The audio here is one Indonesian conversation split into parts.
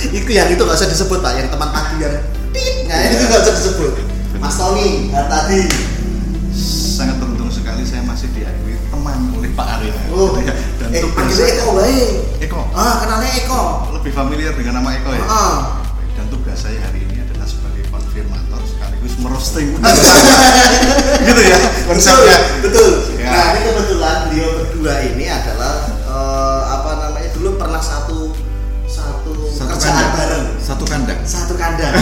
Itu yang itu nggak usah disebut Pak. Yang teman padu yang tit, nah itu nggak usah disebut. Mas Tony tadi. Sangat beruntung sekali saya masih diakui teman oleh Pak Arif. Oh, Ya, Dan eh, Eko baik. Eko. Ah, kenalnya Eko. Lebih familiar dengan nama Eko ya. Ah. Dan tugas saya hari ini adalah sebagai konfirmator sekaligus merosting. gitu ya betul, konsepnya. betul. Ya. Nah, ini kebetulan beliau berdua ini adalah eh, apa namanya dulu pernah satu satu, Satu kerjaan kandang. bareng, Satu kandang. satu kandang,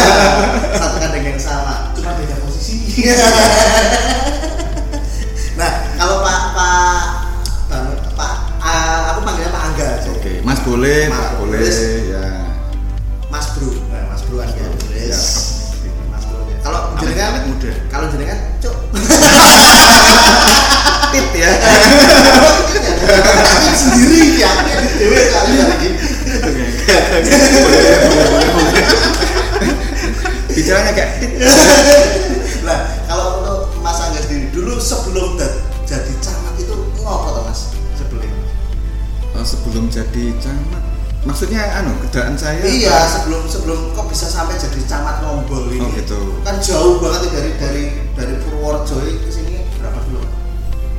satu kandang yang sama, cuma beda posisi. nah, kalau Pak Pak Bang- Pak ah, aku panggilnya Pak Angga aja. Oke, Mas boleh, Mas Pak boleh, ya. Mas Bro, nah, Mas Bro Angga. Ya. Mas Bro. Kalau Anak- jenengan anak muda. kalau jenengan cuk Tit ya. Sendiri ya dewe kali lagi Bicaranya kayak nah kalau untuk Mas Angga sendiri dulu sebelum jadi camat itu ngopo toh Mas sebelum Oh, sebelum jadi camat. Maksudnya anu, kerjaan saya. iya sebelum sebelum kok bisa sampai jadi camat ngombol ini Oh, gitu. kan jauh banget ya dari dari dari Purworejo ke sini berapa dulu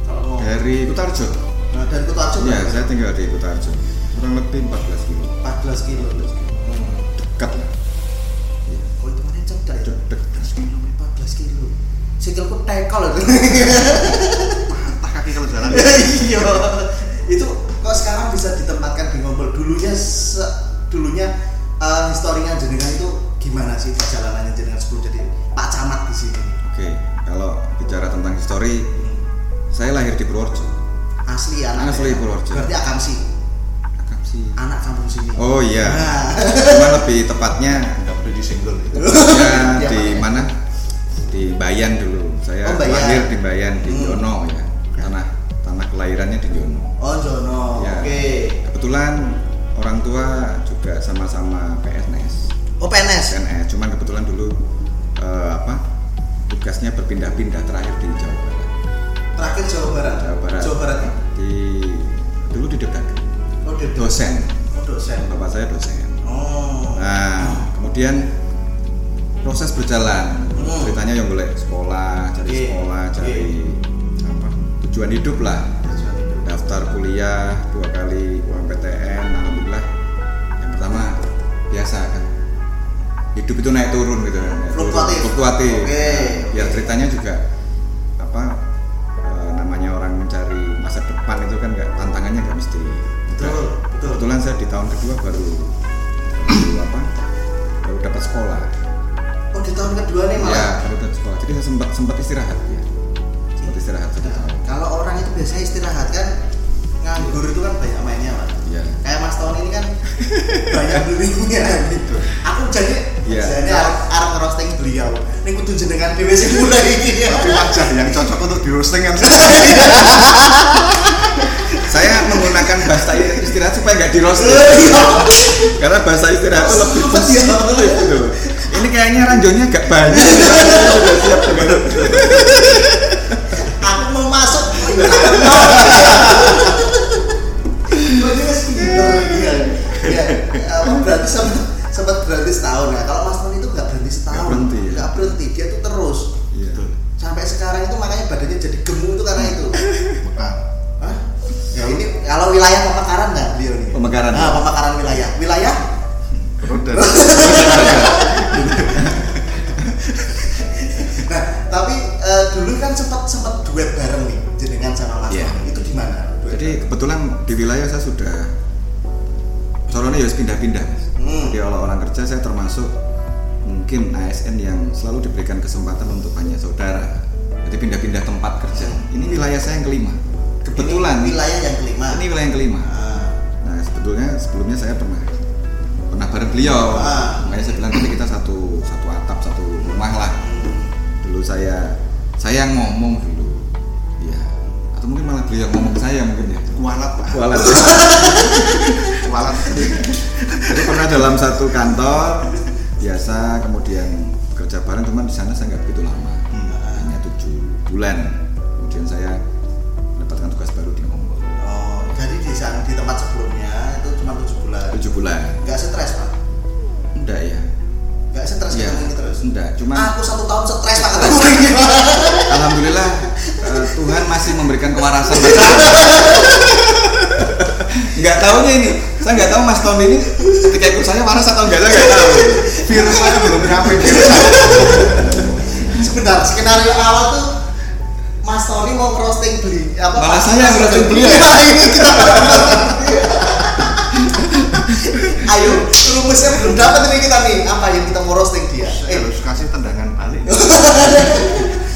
kalau Dari Kutarjo. nah, dari Kutoarjo Ya, berapa? saya tinggal di Kutarjo. Kurang lebih 14 kilo. 14 kilo hmm. Dekat lah. Iya. oh itu mana cedak ya. 14 kilo 14 kilo sikilku tekel itu Patah kaki kalau jalan. iya itu kok sekarang bisa ditempatkan di ngobrol dulunya se- dulunya eh, historinya jenengan itu gimana sih perjalanannya jenengan sebelum jadi Pak Camat di sini Oke, kalau bicara tentang histori, saya lahir di Purworejo. asli anak Asli Purworejo. berarti akamsi Sih. anak kampung sini Oh iya. Nah. Cuma lebih tepatnya Nggak perlu itu. tepatnya Iya, di Pak. mana? Di Bayan dulu. Saya Oh, Bayan. lahir di Bayan di Hmm. Jono ya. Tanah tanah kelahirannya di Jono. oh Jono Ya. oke Kebetulan orang tua juga sama-sama PNS. oh PNS PNS. Cuman kebetulan dulu eh, apa? Tugasnya berpindah-pindah terakhir di Jawa Barat. terakhir Jawa Barat Jawa Barat. Jawa Barat ya Di dulu di Dedak. Oh Dosen. oh dosen Bapak saya dosen. oh Nah, kemudian proses berjalan. Hmm. Ceritanya yang boleh sekolah, cari Oke. sekolah, cari apa? Tujuan hidup lah. Daftar kuliah dua kali UMPTN, alhamdulillah. Yang pertama biasa kan. Hidup itu naik turun gitu. turun. Fluktuatif. Fluktuatif. Oke. Nah, biar ceritanya juga apa? eh, namanya orang mencari masa depan itu kan nggak tantangannya nggak mesti. Betul, betul. Kebetulan saya di tahun kedua baru baru apa? Baru dapat sekolah. oh di tahun kedua nih malah Ya, baru dapat sekolah. Jadi saya sempat sempat istirahat ya. Sempat istirahat satu tahun. kalau orang itu biasanya istirahat kan nganggur itu kan banyak mainnya pak Iya. kayak Mas Tony ini kan banyak belinya gitu aku jadi Iya. jadi arep ngerosting beliau ini kudu jenengan dhewe sing mulai iki Tapi wajah yang cocok untuk di roasting kan. Saya menggunakan bahasa istirahat supaya nggak di roasting. Iya. Karena bahasa istirahat itu lebih Iya. positif gitu. Ini kayaknya ranjongnya agak banyak. Sudah siap dengan aku mau masuk Berarti iya. Iya, sempat sempat berhenti setahun ya kalau Mas Tony itu nggak berhenti setahun Nggak berhenti, ya. berhenti dia tuh terus Iya. sampai sekarang itu makanya badannya jadi gemuk wilayah pemekaran nggak beliau nih? Pemekaran. Nah, pemekaran wilayah. Wilayah? Roda. Nah, tapi eh, dulu kan sempat sempat duet bareng nih jenengan sama Mas Iya. Tony. Itu gimana? Duet Jadi kebetulan di wilayah saya sudah Soronya ya harus pindah-pindah. Mas. Hmm. Jadi kalau orang kerja saya termasuk mungkin ASN yang selalu diberikan kesempatan untuk banyak saudara. Jadi pindah-pindah tempat kerja. Ini wilayah saya yang kelima. Kebetulan Ini wilayah yang kelima. ini wilayah yang kelima. Ah, Nah sebetulnya sebelumnya saya pernah pernah bareng beliau. Ah. Makanya saya bilang tadi kita satu satu atap satu rumah lah. Dulu saya saya yang ngomong dulu. Iya. Atau mungkin malah beliau yang ngomong saya mungkin ya. kualat pak Kualat. kualat Jadi pernah dalam satu kantor biasa kemudian bekerja bareng teman di sana saya nggak begitu lama hanya tujuh bulan kemudian saya jadi di tempat sebelumnya itu cuma tujuh bulan. tujuh bulan Gak stres pak? enggak ya Gak stres ketemu ini terus? enggak cuma Aku satu tahun stres pak alhamdulillah eh, Tuhan masih memberikan kewarasan nggak tahunya ini saya nggak tahu Mas Tony ini ketika ikut saya waras atau enggak saya nggak tahu virus saya belum nyampe virus Sebentar, skenario awal tuh Mas Tony mau roasting beli apa? Malah Pak? saya yang roasting beliau. Iya, ini kita Ayo, rumusnya belum dapat ini kita nih. Apa yang kita mau roasting dia? saya Eh, harus kasih tendangan balik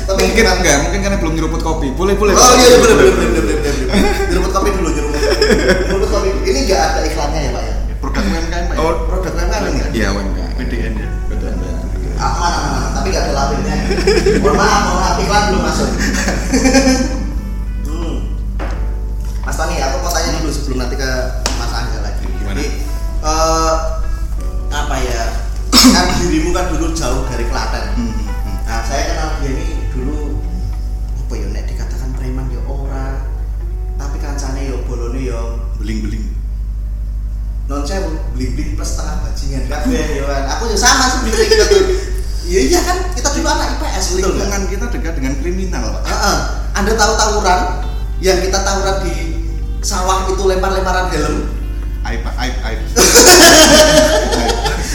tapi mungkin enggak mungkin karena belum nyeruput kopi boleh boleh Oh iya, iya bener bener bener bener. Nyeruput kopi dulu, nyeruput kopi. Nyeruput kopi. Ini nggak ada iklannya ya, Pak ya? produk UMKM pak ya? Oh, Produk UMKM ini nggak? iya UMKM PDN ya betul aman tapi nggak ada labelnya mohon maaf mohon maaf iklan belum masuk. Hmm. Mas Tani aku mau tanya dulu sebelum nanti ke Mas Angga lagi. Gimana? Jadi, eh, apa ya? Kan dirimu kan dulu jauh dari Klaten. Hmm, hmm, hmm. nah saya kenal dia ini dulu apa ya nek dikatakan preman ya ora. Tapi kancane ya bolone ya beling-beling. Non sewu beli beli plus setengah bajingan kabeh ya kan aku juga sama sebenarnya kita tuh iya iya kan? Kita dulu anak IPS betul nggak? Lingkungan kita dekat dengan kriminal pak. Heeh. anda tahu tawuran? Yang kita tawuran di sawah itu lempar-lemparan helm? Aib pak aib aib.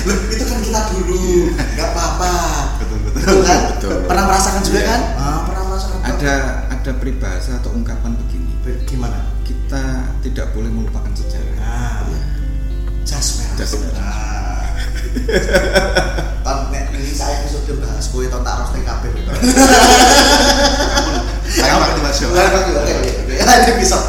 Loh, itu kan kita dulu. Nggak apa-apa. Betul betul. Betul kan? Betul. pernah merasakan juga Iya. kan? Ah, pernah merasakan ada ada peribahasa atau ungkapan begini. Gimana? Kita tidak boleh melupakan sejarah. Nah jas merah. Jas merah. oke. Ini bisa. Tapi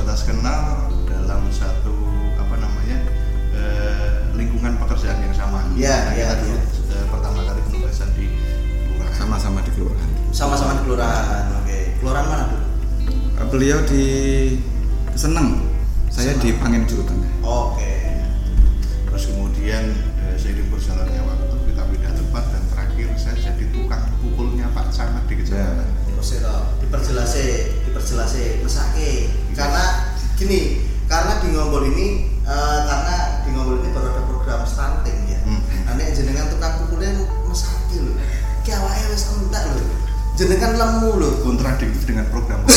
sebatas kenal dalam satu apa namanya eh, lingkungan pekerjaan yang sama Iya, iya, iya. eh, pertama kali penugasan di kelurahan sama-sama di kelurahan Sama-sama di kelurahan. Oke. Kelurahan mana tuh? Eh, beliau di Seneng saya di Pangen Juru Tengah Oke. terus kemudian eh, seiring berjalannya waktu kita pindah tempat dan terakhir saya jadi tukang pukulnya Pak Camat di kecamatan Terus ya, diperjelas diperjelas mesake karena gini karena di ngombol ini eh, karena di ngombol ini baru ada program stunting ya. Hmm. nanti jenengan tukang pukulnya mesake loh ki awake wis entek loh jenengan lemu loh kontradiktif dengan program.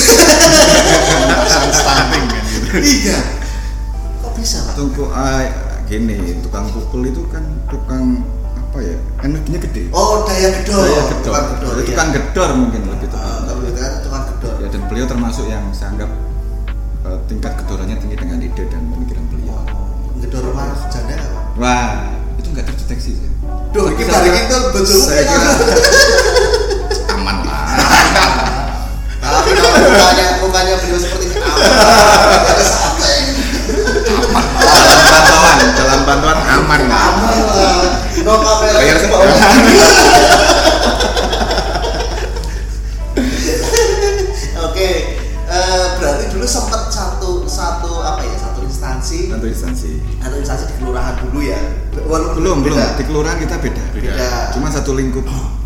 Stunting kan. Gitu iya. Kok bisa pak? Tunggu ah, gini tukang pukul itu kan tukang apa ya energinya gede. Oh daya gedor. Saya gedor, tukang gedor Jadi iya. tukang gedor mungkin lebih tepat tapi itu kan tukang gedor. Ya, dan beliau termasuk yang saya anggap eh, tingkat gedorannya tinggi dengan ide dan pemikiran beliau. Gedor rumah janda pak wah itu nggak terdeteksi sih. Duh, kita kira- itu betul saya kira aman lah. Tapi kalau mukanya, mukanya beliau seperti ini aman,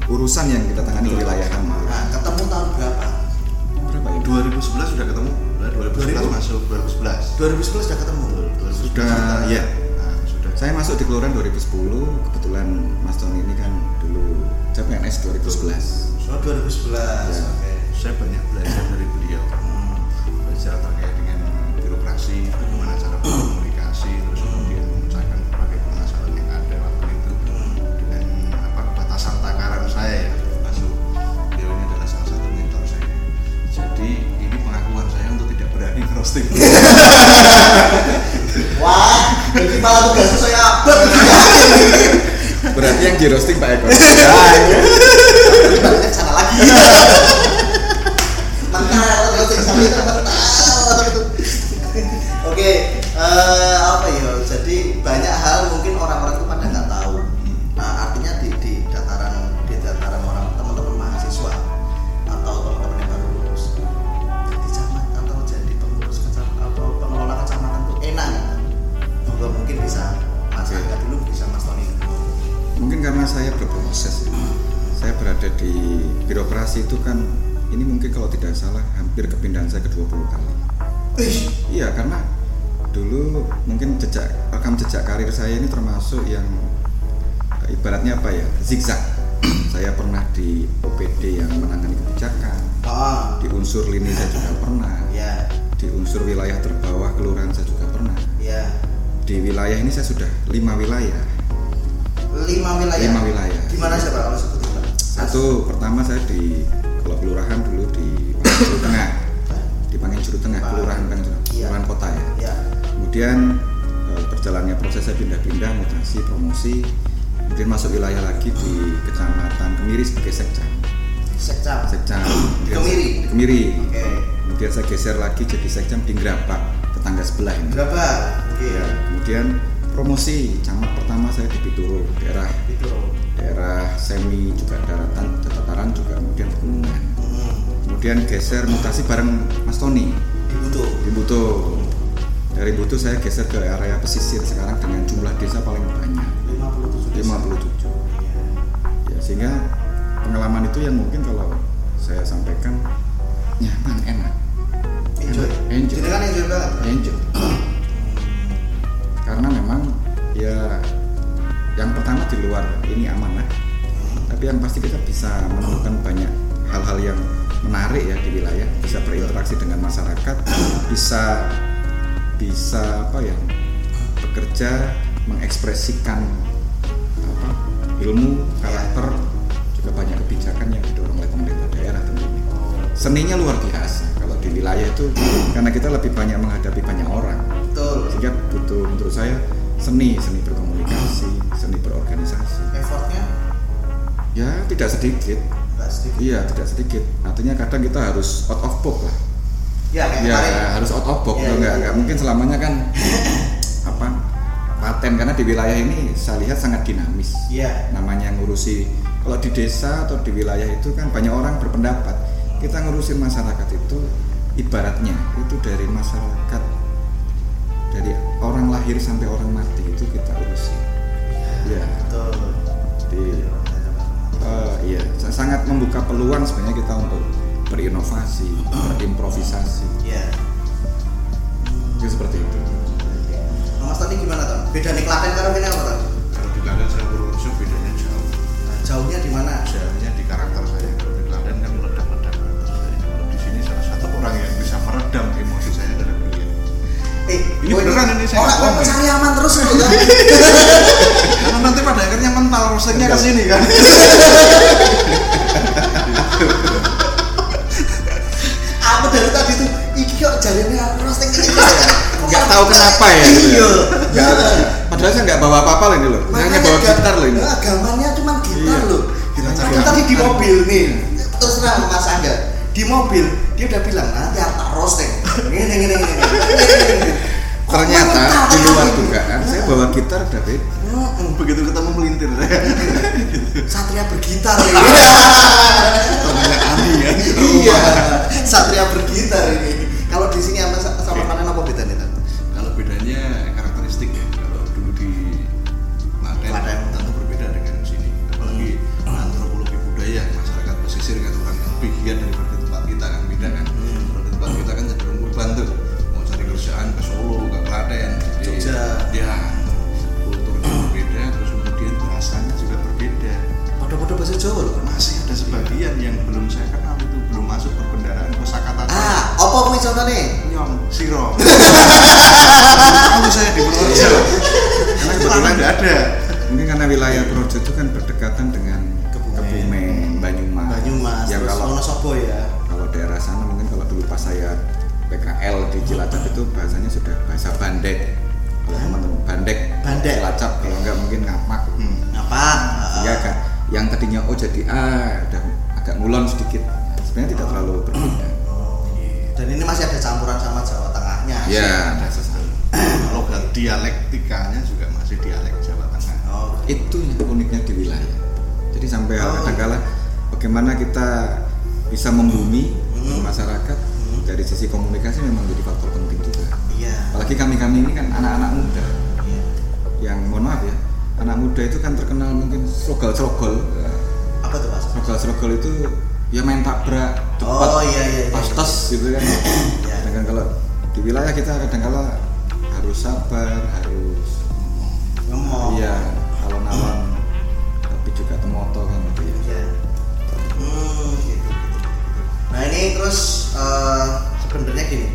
urusan yang kita tangani kewilayahan. Nah, ketemu tahun berapa? Berapa ya? 2011 sudah ketemu. Nah, 2011 2000? masuk 2011. 2011 sudah ketemu. 2011 Sudah, ya. Nah, sudah. Saya masuk di kelurahan 2010, kebetulan Mas Tony ini kan dulu saya PNS 2011. Oh, 2011. Ya. Oke. Saya banyak belajar dari beliau. Belajar terkait dengan birokrasi, bagaimana di roasting Pak Eko. Balik sana lagi. saya sudah lima wilayah. lima wilayah Lima wilayah. di mana siapa kalau sebutin Pak? Satu pertama saya di kalau kelurahan dulu di Panginjuru Tengah, di Panginjuru Tengah, Pak. kelurahan Panginjuru, Iya. kelurahan kota ya. ya Kemudian eh, berjalannya proses saya pindah-pindah, mutasi, promosi, kemudian masuk wilayah lagi di kecamatan Kemiri sebagai sekcam. sekcam Sekcam Kemiri? Kemiri. Oke. Kemudian saya geser lagi jadi sekcam di Ngrapak, tetangga sebelah ini. berapa oke Ya, kemudian promosi, camat pertama saya di Pituro, daerah itu daerah semi juga daratan, dataran juga kemudian pegunungan. hmm. Kemudian geser mutasi bareng Mas Tony dibutuh di Buto. Dari Buto saya geser ke area pesisir sekarang dengan jumlah desa paling banyak 57 desa. 57. Iya. Ya, sehingga pengalaman itu yang mungkin kalau saya sampaikan nyaman enak enjoy Enjoy. jadi kan enjoy banget enjoy karena memang ya yang pertama di luar ini amanah tapi yang pasti kita bisa menemukan banyak hal-hal yang menarik ya di wilayah bisa berinteraksi dengan masyarakat bisa bisa apa ya bekerja mengekspresikan apa ilmu karakter juga banyak kebijakan yang didorong oleh pemerintah daerah tentunya. Seninya luar biasa kalau di wilayah itu karena kita lebih banyak menghadapi banyak orang sehingga butuh menurut saya seni seni berkomunikasi seni berorganisasi. Effortnya? Ya tidak sedikit. Nggak sedikit. Iya tidak sedikit. Artinya kadang kita harus out of box lah. Ya ya harus out of box nggak iya. nggak mungkin selamanya kan apa paten. Karena di wilayah ini saya lihat sangat dinamis. Iya. Namanya ngurusi kalau di desa atau di wilayah itu kan banyak orang berpendapat kita ngurusin masyarakat itu ibaratnya itu dari masyarakat dari orang lahir sampai orang mati itu kita urusin. Ya betul. Jadi eh, iya sa- sangat membuka peluang sebenarnya kita untuk berinovasi berimprovisasi. Iya. Itu seperti itu. Nah, Mas tadi gimana tuh beda nih Klaten karo ini apa tuh Kalau di Klaten saya Purworejo bedanya jauh. Nah, jauhnya di mana? Jauhnya eh Ini beneran ini saya orang bohong. cari aman terus loh kan Karena nanti pada akhirnya mental roastingnya ke sini kan. aku dari tadi tuh iki kok jalannya aku roasting ini nggak tahu kenapa ya gitu ya. iya Nggak- padahal saya nggak bawa apa-apa loh ini loh hanya bawa gitar loh ini gambarnya cuma gitar Iya. loh. Kita tadi di mobil nih. Terus terang Mas Angga di mobil dia udah bilang nanti tak roasting. Ternyata di luar dugaan saya bawa gitar udah beda Begitu ketemu melintir saya. Satria bergitar ini. Temennya Ani ya. Iya. Satria bergitar ini. Kalau di sini sama sama Oke. Contone? nyong siro tahu saya di Purworejo Karena itu karena kebetulan nggak ada mungkin karena wilayah Projo itu kan berdekatan dengan Kebumen. Banyumas. Banyumas, Yang terus kalau Wonosobo ya. kalau daerah sana mungkin kalau dulu pas saya PKL di Cilacap itu bahasanya sudah bahasa bandek. Kalau teman-teman bandek, Bandek. Cilacap kalau enggak mungkin ngapak. Hmm. Apa? Sehingga agak yang tadinya O jadi A udah agak ngulon sedikit. Sebenarnya tidak terlalu berbeda. Dan ini masih ada campuran sama Jawa Tengahnya. Ya, ada sesuatu. logat dialektikanya juga masih dialek Jawa Tengah Oh, itu yang uniknya di wilayah. Jadi sampai Oh, kadangkala bagaimana kita bisa membumi Hmm. masyarakat dari sisi komunikasi memang jadi faktor penting juga. iya. Apalagi kami-kami ini kan anak-anak muda Iya. yang mohon maaf ya, anak muda itu kan terkenal mungkin serogol-serogol. Apa tuh, Mas? Serogol-serogol itu ya main tabrak cepat, Oh, iya, iya, iya. pas-tes gitu kan. Iya. Sedangkan kalau di wilayah kita kadang-kala harus sabar, harus Ngomong. Iya, kalau nawan tapi juga temoto kan gitu ya. Iya. Hmm, gitu, gitu, gitu. Nah ini terus eh, sebenarnya gini,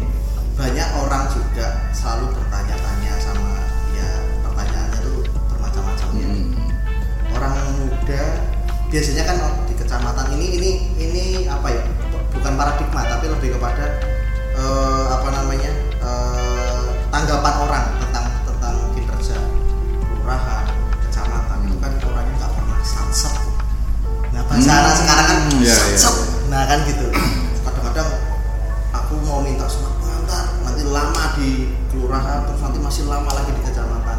banyak orang juga selalu bertanya-tanya sama ya pertanyaannya tuh bermacam-macam ya. Hmm. Orang muda biasanya kan kecamatan ini ini ini apa ya? Bukan paradigma tapi lebih kepada eh, apa namanya eh, tanggapan orang tentang tentang kinerja kelurahan, kecamatan itu kan orangnya nggak pernah sansep. Nah bahasa Hmm, sekarang kan iya, iya, sansep. iya. Nah kan gitu. Kadang-kadang aku mau minta surat pengantar nanti lama di kelurahan terus nanti masih lama lagi di kecamatan.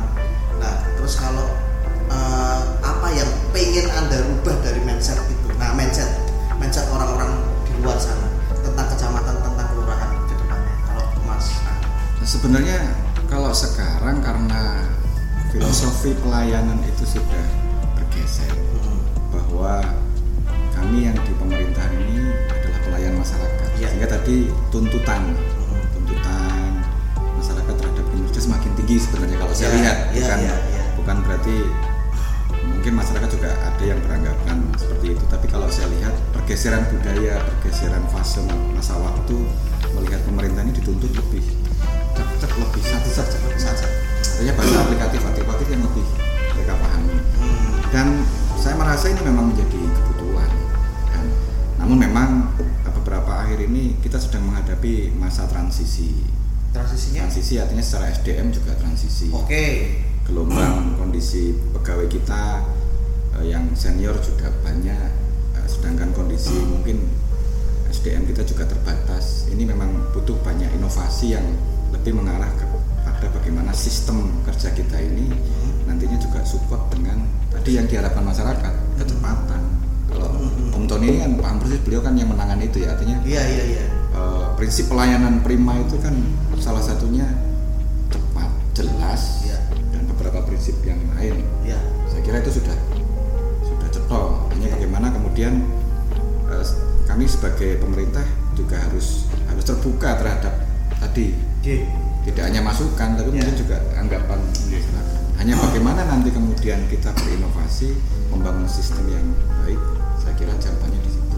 Nah terus kalau eh, apa yang pengen anda rubah dari mindset itu? Mindset mindset orang-orang di luar sana tentang kecamatan tentang kelurahan ke depannya. Kalau Mas, nah, sebenarnya kalau sekarang karena filosofi pelayanan itu sudah bergeser hmm, bahwa kami yang di pemerintahan ini adalah pelayan masyarakat. Iya. Sehingga tadi tuntutan hmm. tuntutan masyarakat terhadap kinerja semakin tinggi sebenarnya kalau saya Iya, lihat iya, bukan iya, iya. bukan berarti mungkin masyarakat juga ada yang beranggapan seperti itu tapi kalau saya lihat pergeseran budaya pergeseran fase masa waktu melihat pemerintah ini dituntut lebih cek lebih sat Lebih saja. artinya bahasa aplikatif aplikatif yang lebih mereka pahami dan saya merasa ini memang menjadi kebutuhan kan. namun memang eh, beberapa akhir ini kita sedang menghadapi masa transisi transisinya. transisi artinya secara SDM juga transisi Oke. gelombang kondisi pegawai kita eh, yang senior juga banyak eh, sedangkan kondisi mungkin SDM kita juga terbatas ini memang butuh banyak inovasi yang lebih mengarah kepada bagaimana sistem kerja kita ini nantinya juga support dengan tadi yang diharapkan masyarakat kecepatan kalau Om Tony ini kan paham persis beliau kan yang menangani itu ya artinya Iya iya iya. eh, prinsip pelayanan prima itu kan salah satunya cepat jelas Iya. dan beberapa prinsip yang lain Iya. saya kira itu sudah kemudian eh, kami sebagai pemerintah juga harus harus terbuka terhadap tadi Oke. tidak hanya masukan tapi Ya. mungkin juga anggapan masyarakat hanya bagaimana nanti kemudian kita berinovasi membangun sistem yang baik saya kira jawabannya di situ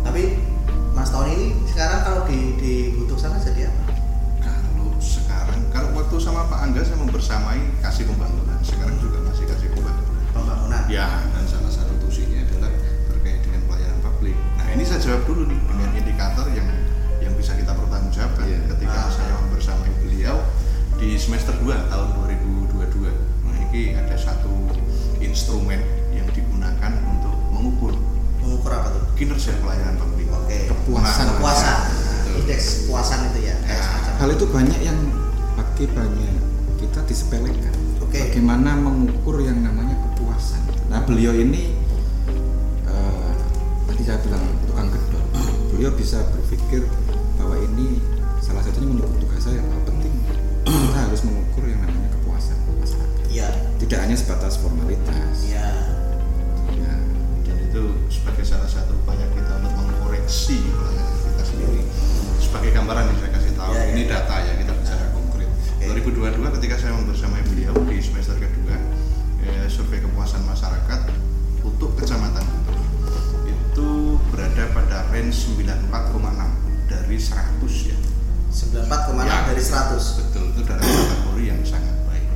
Tapi Mas Tony ini sekarang kalau di di Butuh sana jadi apa? kalau sekarang kalau waktu sama Pak Angga saya membersamai kasih pembangunan sekarang juga masih kasih pembangunan Pembangunan. ya jawab dulu nih dengan indikator yang yang bisa kita pertanggungjawabkan Iya. ketika Ah. saya membersamai beliau di semester 2 tahun 2022 nah ini ada satu instrumen yang digunakan untuk mengukur Mengukur apa tuh? kinerja pelayanan publik Oke. Kepuasan. Nah, Kepuasan. betul. Indeks kepuasan itu ya. Ya. semacam. hal itu banyak yang pakai banyak kita disepelekan Oke. bagaimana mengukur yang namanya kepuasan nah beliau ini tadi saya bilang tukang gedor. Beliau bisa berpikir bahwa ini salah satunya menyebut tugas saya. Bahwa penting kita harus mengukur yang namanya kepuasan masyarakat. Iya. tidak hanya sebatas formalitas. Iya. ya dan itu sebagai sebagai salah satu upaya kita untuk mengkoreksi 94 ke mana Ya. dari 100 Betul, itu dalam kategori yang sangat baik.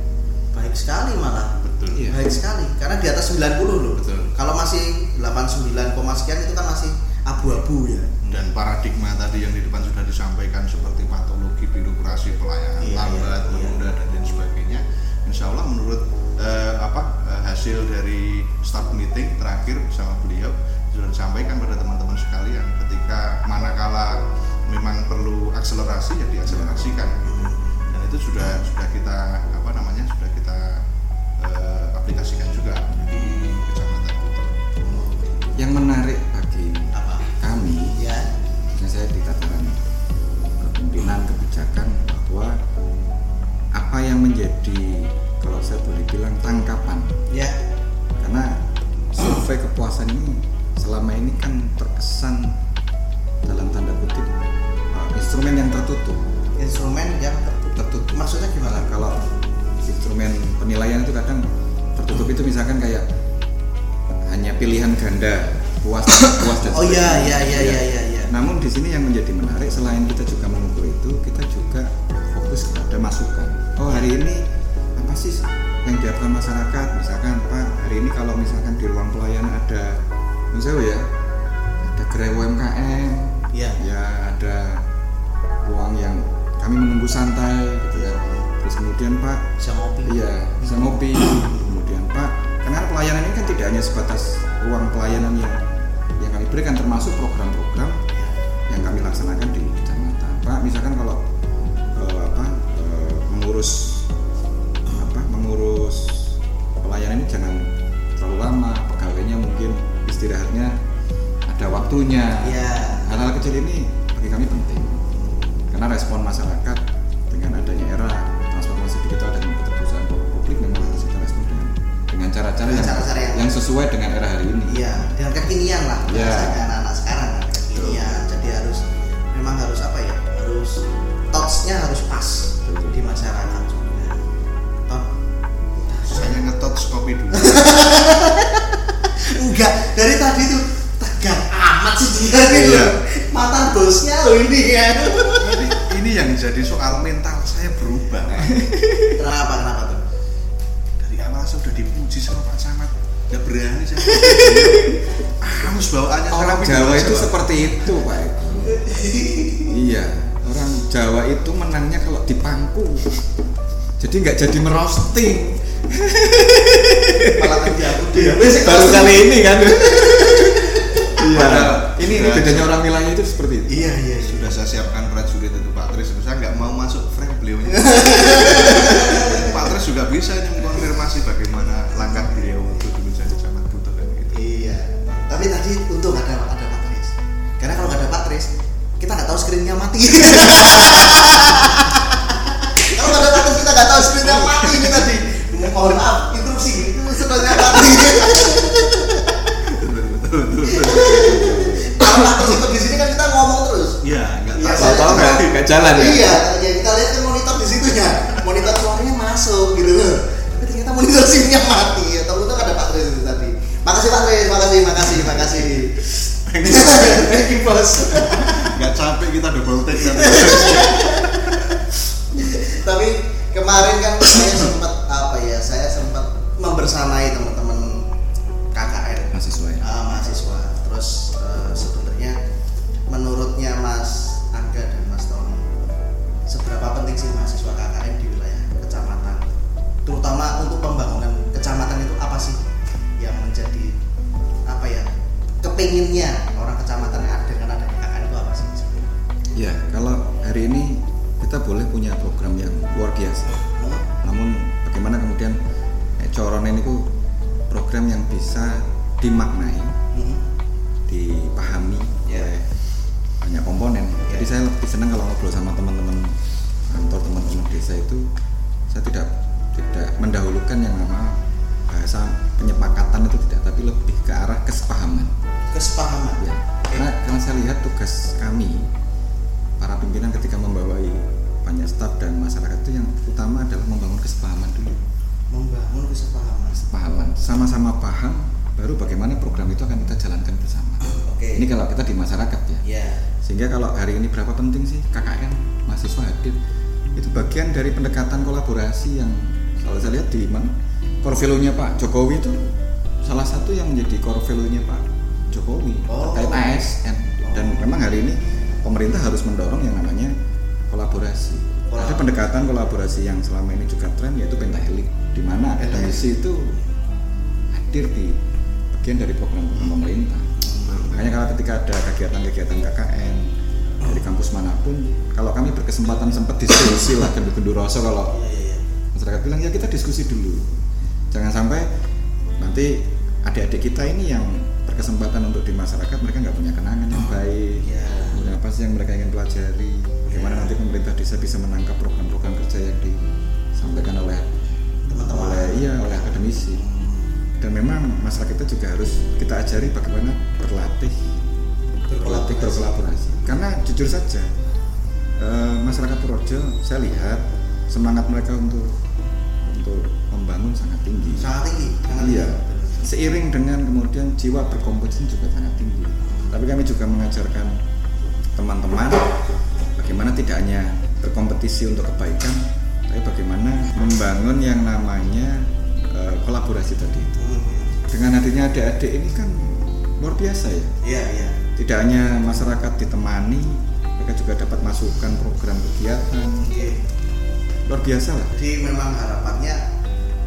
baik sekali malah Betul. Iya. baik sekali karena di atas 90 loh Betul. kalau masih 89, koma sekian itu kan masih abu-abu ya dan paradigma tadi yang di depan sudah disampaikan seperti patologi birokrasi pelayanan Iya, lambat iya, menunda dan lain sebagainya insya Allah menurut akselerasi ya diakselerasikan gitu. dan itu sudah sudah kita tertutup instrumen yang tertutup maksudnya gimana kalau instrumen penilaian itu kadang tertutup itu misalkan kayak hanya pilihan ganda puas puas dan oh iya iya iya iya iya ya. Namun di sini yang menjadi menarik selain kita juga mengukur itu, kita juga fokus kepada masukan. Oh hari ini apa sih yang diharapkan masyarakat? Misalkan Pak hari ini kalau misalkan di ruang pelayanan ada, misalnya ya, ada gerai UMKM, Iya. ya ada ruang yang kami menunggu santai, gitu ya. Terus kemudian Pak, bisa ngopi Iya, bisa ngopi. Kemudian Pak, karena pelayanan ini kan tidak hanya sebatas ruang pelayanan yang yang kami berikan termasuk program-program yang kami laksanakan di kecamatan. Pak, misalkan kalau eh, apa eh, mengurus apa mengurus pelayanan ini jangan terlalu lama, pegawainya mungkin istirahatnya ada waktunya. Iya. Hal-hal kecil ini bagi kami penting karena respon masyarakat dengan adanya era transformasi digital dan keterbukaan publik memang harus kita respon dengan cara-cara yang- yang sesuai dengan era hari ini. Iya, dengan kekinian lah Iya. Itu Pak. iya, orang Jawa itu menangnya kalau dipangku. Jadi nggak jadi merosting. Malah kerja aku Iya, dia. baru kali ini kan. Iya. Padahal Ini ini sudah- bedanya orang wilayah itu seperti itu. Iya, iya. iya. Sudah saya siapkan prajurit itu Pak Tris. Saya nggak mau masuk frame beliau. Pak Tris juga bisa ini jalan ya? Iya, ya kita lihat kan monitor di situnya. Monitor suaranya masuk gitu loh. Tapi ternyata monitor sininya mati. Ya, tahu ada Patris itu tadi. Makasih Patris, makasih, makasih, makasih. Thank you bos. Nggak capek kita double take Tapi kemarin kan saya sempat apa ya? Saya sempat membersamai teman-teman dimaknai hmm. dipahami ya. yeah. banyak komponen yeah. jadi saya lebih senang kalau ngobrol sama teman-teman kantor teman-teman desa itu saya tidak tidak mendahulukan yang nama bahasa penyepakatan itu tidak tapi lebih ke arah kesepahaman kesepahaman ya okay. karena karena saya lihat tugas kami para pimpinan ketika membawai banyak staf dan masyarakat itu yang utama adalah membangun kesepahaman dulu membangun kesepahaman kesepahaman sama-sama paham baru bagaimana program itu akan kita jalankan bersama. Oke. Ini kalau kita di masyarakat ya. Ya sehingga kalau hari ini berapa penting sih? KKN mahasiswa hadir. Itu bagian dari pendekatan kolaborasi yang kalau saya lihat di mana? Core value-nya Pak Jokowi itu salah satu yang menjadi core value-nya Pak Jokowi Oh. terkait ASN dan Oh. memang hari ini pemerintah harus mendorong yang namanya kolaborasi. Kolab- ada pendekatan kolaborasi yang selama ini juga tren yaitu pentahelik di mana akademisi itu hadir di bagian dari program-program pemerintah makanya kalau ketika ada kegiatan-kegiatan KKN dari kampus mana pun kalau kami berkesempatan sempat diskusi lah gendu-gendu rasa kalau iya iya masyarakat bilang ya kita diskusi dulu jangan sampai nanti adik-adik kita ini yang berkesempatan untuk di masyarakat mereka nggak punya kenangan yang baik Iya. kemudian apa sih yang mereka ingin pelajari bagaimana Iya. nanti pemerintah desa bisa menangkap program-program kerja yang disampaikan oleh Teman-teman. oleh iya oleh akademisi dan memang masyarakat kita juga harus kita ajari bagaimana berlatih. Berlatih berkolaborasi. Karena jujur saja eh, masyarakat Purworejo saya lihat semangat mereka untuk untuk membangun sangat tinggi. Sangat tinggi sangat iya. tinggi. seiring dengan kemudian jiwa berkompetisi juga sangat tinggi. Tapi kami juga mengajarkan teman-teman bagaimana tidak hanya berkompetisi untuk kebaikan tapi bagaimana membangun yang namanya eh, kolaborasi tadi itu. Hmm. dengan hadirnya adik-adik ini kan luar biasa ya. Iya iya. Tidak hanya masyarakat ditemani mereka juga dapat masukan program kegiatan. Iya. luar biasa lah. Jadi memang harapannya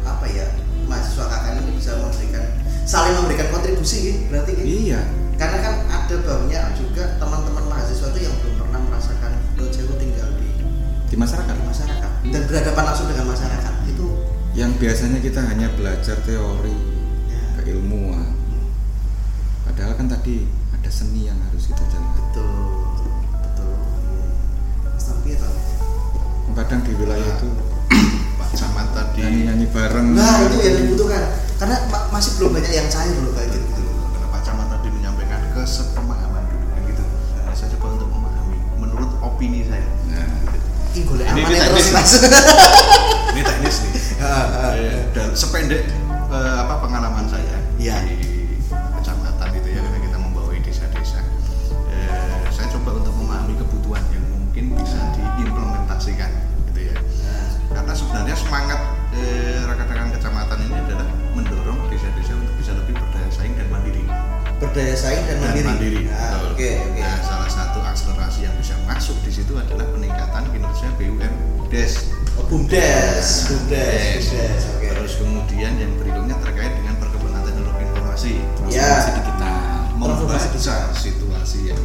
apa ya mahasiswa KKN ini bisa memberikan saling memberikan kontribusi gitu berarti gitu iya. Karena kan ada banyak juga teman-teman mahasiswa itu yang belum pernah merasakan Dojewo tinggal di, di masyarakat? Di masyarakat. Dan berhadapan langsung dengan masyarakat yang biasanya kita hanya belajar teori ya, keilmuan padahal kan tadi ada seni yang harus kita jalankan betul betul iya. Mas Tom? kadang di wilayah itu Pak Camat tadi nyanyi-nyanyi bareng nah itu yang dibutuhkan karena ma- masih belum banyak yang cair loh kayak gitu. Karena Pak Camat tadi menyampaikan kesepemahaman dulu kan gitu. Nah, saya coba untuk memahami menurut opini saya. Nah, Ini- ini teknis. Ini teknis nih. Eh, dan sependek eh, apa pengalaman saya Iya. di kecamatan itu ya karena kita membawa desa-desa. Eh, saya coba untuk memahami kebutuhan yang mungkin bisa diimplementasikan gitu ya. Karena sebenarnya semangat eh, rekan-rekan kecamatan ini adalah mendorong desa-desa untuk bisa lebih berdaya saing dan mandiri. berdaya saing dan mandiri, Nah, betul. oke oke Nah, salah satu akselerasi yang bisa masuk di situ adalah peningkatan kinerja BUMDes. Bumdes bumdes bumdes oke Terus kemudian yang berikutnya terkait dengan perkembangan teknologi informasi. Ya. transformasi digital Transformasi Membaca situasi yang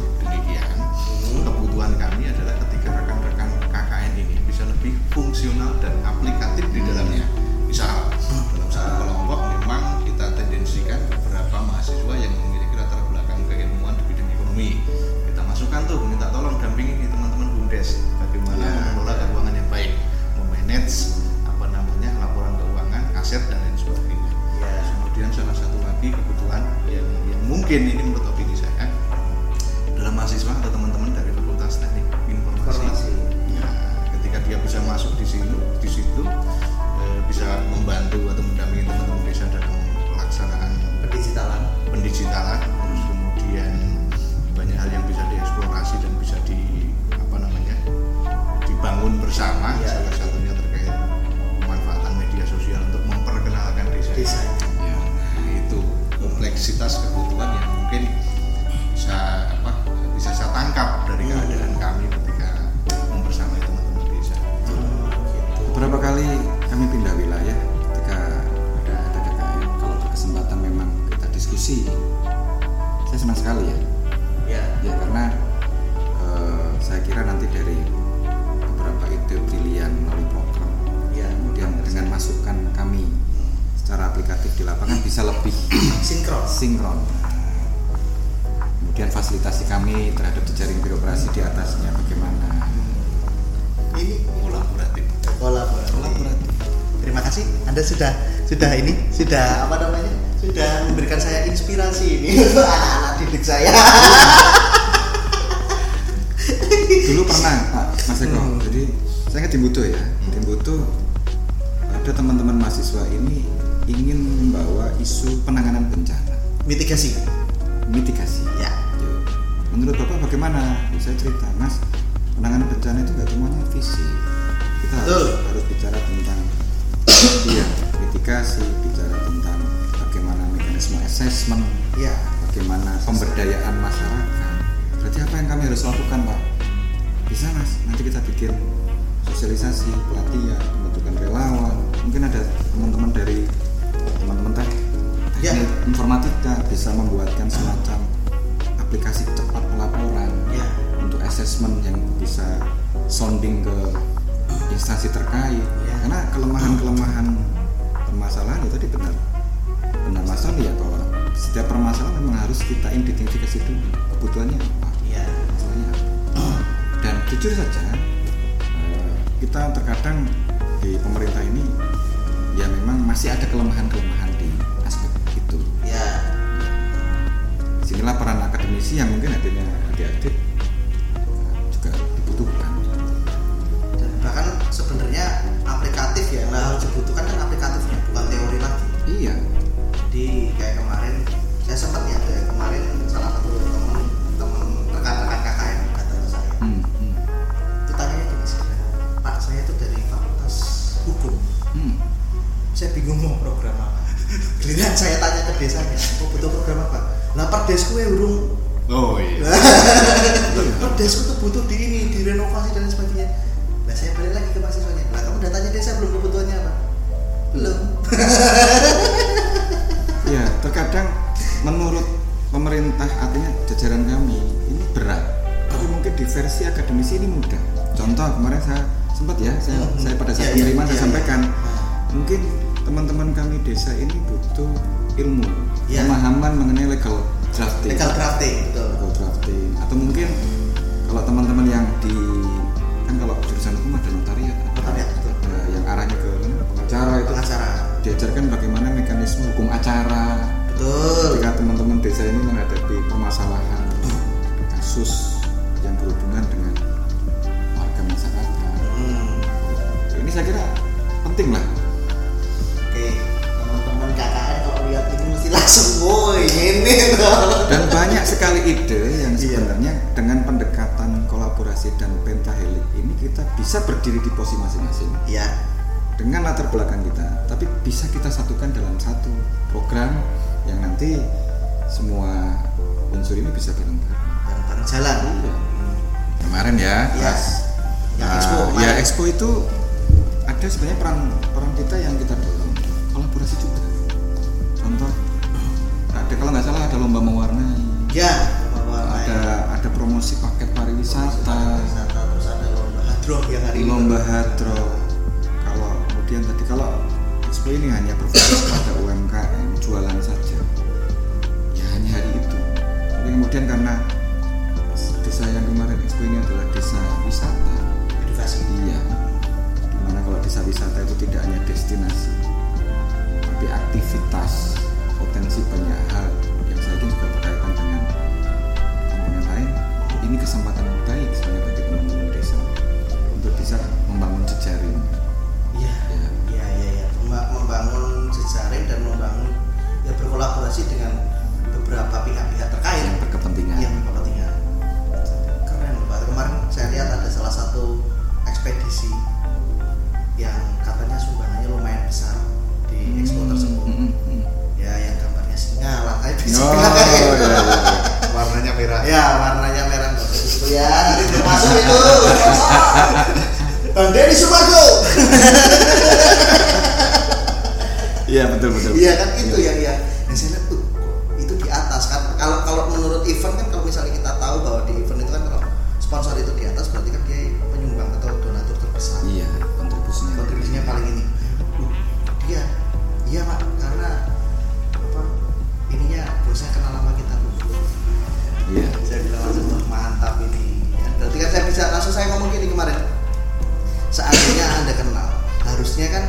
sudah ini sudah apa namanya sudah memberikan saya inspirasi ini. Anak-anak didik saya mitigasi bicara tentang bagaimana mekanisme assessment ya bagaimana pemberdayaan masyarakat. Berarti apa yang kami harus lakukan pak? Bisa mas. Nanti kita bikin sosialisasi pelatihan pembentukan relawan. Mungkin ada teman-teman dari teman-teman teh Ya. informatika bisa membuatkan semacam aplikasi cepat pelaporan ya untuk assessment yang bisa sounding ke instansi terkait. Ya. karena kelemahan-kelemahan permasalahan itu tadi benar. Benar masalah ya bahwa setiap permasalahan memang harus kita identifikasi dulu kebutuhannya apa ya masalahnya apa. Dan jujur saja eh, kita terkadang di pemerintah ini ya memang masih ada kelemahan-kelemahan di aspek itu. Ya Di sinilah peran akademisi yang mungkin adanya adik-adik eh, juga dibutuhkan. dan bahkan sebenarnya aplikatif ya nah harus dibutuhkan saya sempat ya ada kemarin salah satu teman teman rekan-rekan KKN ke saya. Hmm, hmm, itu tanyanya gini sebenarnya pak saya itu dari fakultas hukum. Hmm. saya bingung mau program apa. Giliran saya tanya ke desanya oh butuh program apa? Lah perdesku ya urung. Oh iya. perdesku tuh butuh di ini direnovasi dan sebagainya. Lah saya balik lagi ke mahasiswanya. Lah kamu udah tanya desa belum kebutuhannya apa? Belum. Ya, menurut pemerintah artinya jajaran kami ini berat. Tapi mungkin di versi akademisi ini mudah. Contoh kemarin saya sempat ya, saya, Hmm. saya pada saat Iya, iya, penerimaan saya iya, sampaikan iya. mungkin teman-teman kami desa ini butuh ilmu, Iya. pemahaman mengenai legal drafting. legal drafting betul legal drafting atau mungkin kalau teman-teman yang di kan kalau jurusan hukum ada notariat Notariat, betul. yang arahnya ke pengacara itu pengacara diajarkan bagaimana mekanisme hukum acara betul. Ketika teman-teman desa ini menghadapi permasalahan kasus yang berhubungan dengan warga masyarakat. Hmm. ini saya kira penting lah. Oke, teman-teman KKN kalau lihat ini mesti langsung woi ini dan banyak sekali ide yang Iya. sebenarnya dengan pendekatan kolaborasi dan pentahelik ini kita bisa berdiri di posisi masing-masing. Ya, dengan latar belakang kita tapi bisa kita satukan dalam satu program yang nanti semua unsur ini bisa yang bareng jalan. Iya. kemarin ya Iya. pas Yang ah, expo ya expo itu ada sebenarnya peran peran kita yang kita dorong. Kolaborasi juga. Contoh ada kalau nggak salah ada lomba mewarnai. Ya, ada ada promosi paket pariwisata. Terus ada lomba hadroh yang hari ini. lomba hadro kalau kemudian tadi kalau expo ini hanya berfokus pada UMKM jualan saja ya hanya hari itu tapi kemudian karena desa yang kemarin expo ini adalah desa wisata edukasi. iya di mana kalau desa wisata itu tidak hanya destinasi tapi aktivitas potensi banyak hal yang saya yakin juga berkaitan dengan komponen lain ini kesempatan baik sebenarnya bagi teman-teman desa untuk bisa membangun jejaring Iya, ya, iya. Memba- Membangun jejaring dan membangun ya berkolaborasi dengan beberapa pihak-pihak terkait yang berkepentingan yang berkepentingan. Keren Pak. Kemarin saya lihat ada salah satu ekspedisi yang katanya sumbangannya lumayan besar di expo tersebut. Hmm, hmm, hmm. Ya, yang gambarnya singa, warnanya bisa Oh, gitu. iya, iya. Warnanya merah. Ya, warnanya merah usah itu ya. Termasuk itu. Bang Denny Sumargo. iya betul betul. Iya kan itu yang yang yang saya lihat tuh itu di atas. Kan kalau kalau menurut event kan kalau misalnya kita tahu bahwa di event itu kan kalau sponsor itu di atas berarti kan dia penyumbang atau donatur terbesar. Iya kontribusinya. Kontribusinya paling ini. Loh, dia iya pak karena apa ininya bosnya kenal sama kita tuh iya. Saya bilang langsung "Wah, mantap ini. Ya, berarti kan saya bisa langsung saya ngomong gini kemarin. Seandainya anda kenal harusnya kan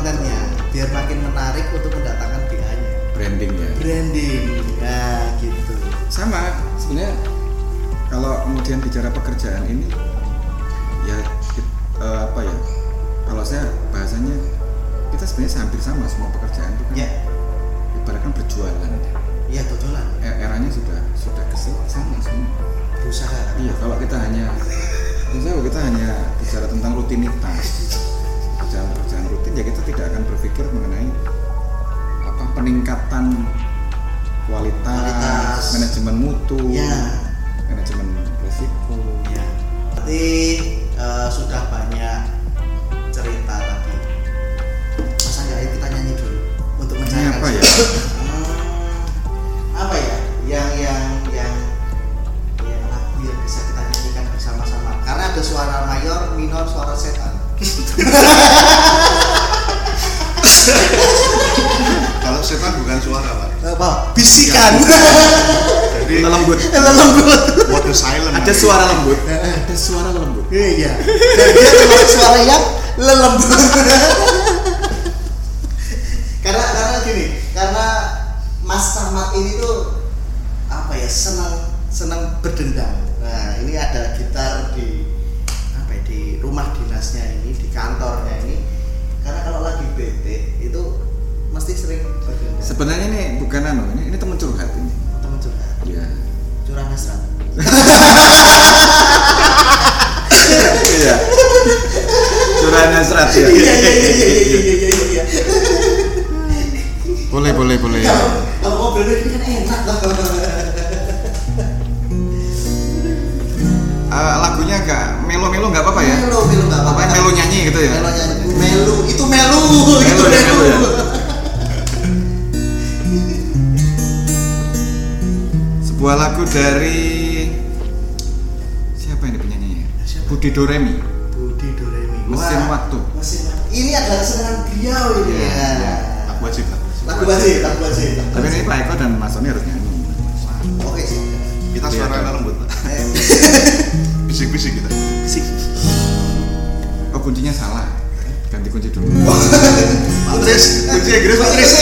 biar makin menarik untuk mendatangkan BA-nya. branding ya Branding. Nah, gitu. sama sebenarnya kalau kemudian bicara pekerjaan ini ya eh, apa ya kalau saya bahasanya kita sebenarnya hampir sama semua pekerjaan itu kan Ya, ibaratkan berjualan iya betulan. E- eranya sudah sudah ke situ sama semua Berusaha. iya kalau kita hanya misalnya kalau kita hanya bicara tentang rutinitas peningkatan kualitas, Kualitas. manajemen mutu Ya. manajemen risiko Ya. Berarti eh, sudah bisikan Jadi lembut. Lembut. Mode silent. ada suara lembut. Ada suara lembut. Iya dan dia suara yang lelembut. Karena karena gini karena Mas Camat ini tuh apa ya senang senang berdendam. Nah ini ada gitar di apa ya, di rumah dinasnya ini di kantornya ini. Karena kalau lagi bete itu mesti sering berdendam. Sebenarnya ini bukan anu ini ini teman curhat ini teman curhat ya curang hasrat iya curang hasrat ya iya iya iya iya iya boleh boleh boleh kalau mobil ini kan enak lah uh, lagunya agak melo-melo nggak apa-apa ya? Melo, melo nggak apa-apa. Melo nyanyi gitu ya? Melo nyanyi. Melo itu melu, melu itu melu. melu. Ya, melu. Sebuah lagu dari siapa ini penyanyinya Siapa? Budi Doremi Budi Doremi. Mesin Wah, Waktu. Mesin waktu. Ini adalah kesenangan beliau ini Iya, ya. iya. Lagu wajib lah. Lagu wajib, lagu wajib. tapi ini Pak Eko dan Mas Sony harus nyanyi Oke sih. Kita Iya, suara kan. lembut pak. Eh, Bisik-bisik kita. Sik. oh kuncinya salah ganti kunci dulu Pak Tris, kunci Inggris Pak Tris.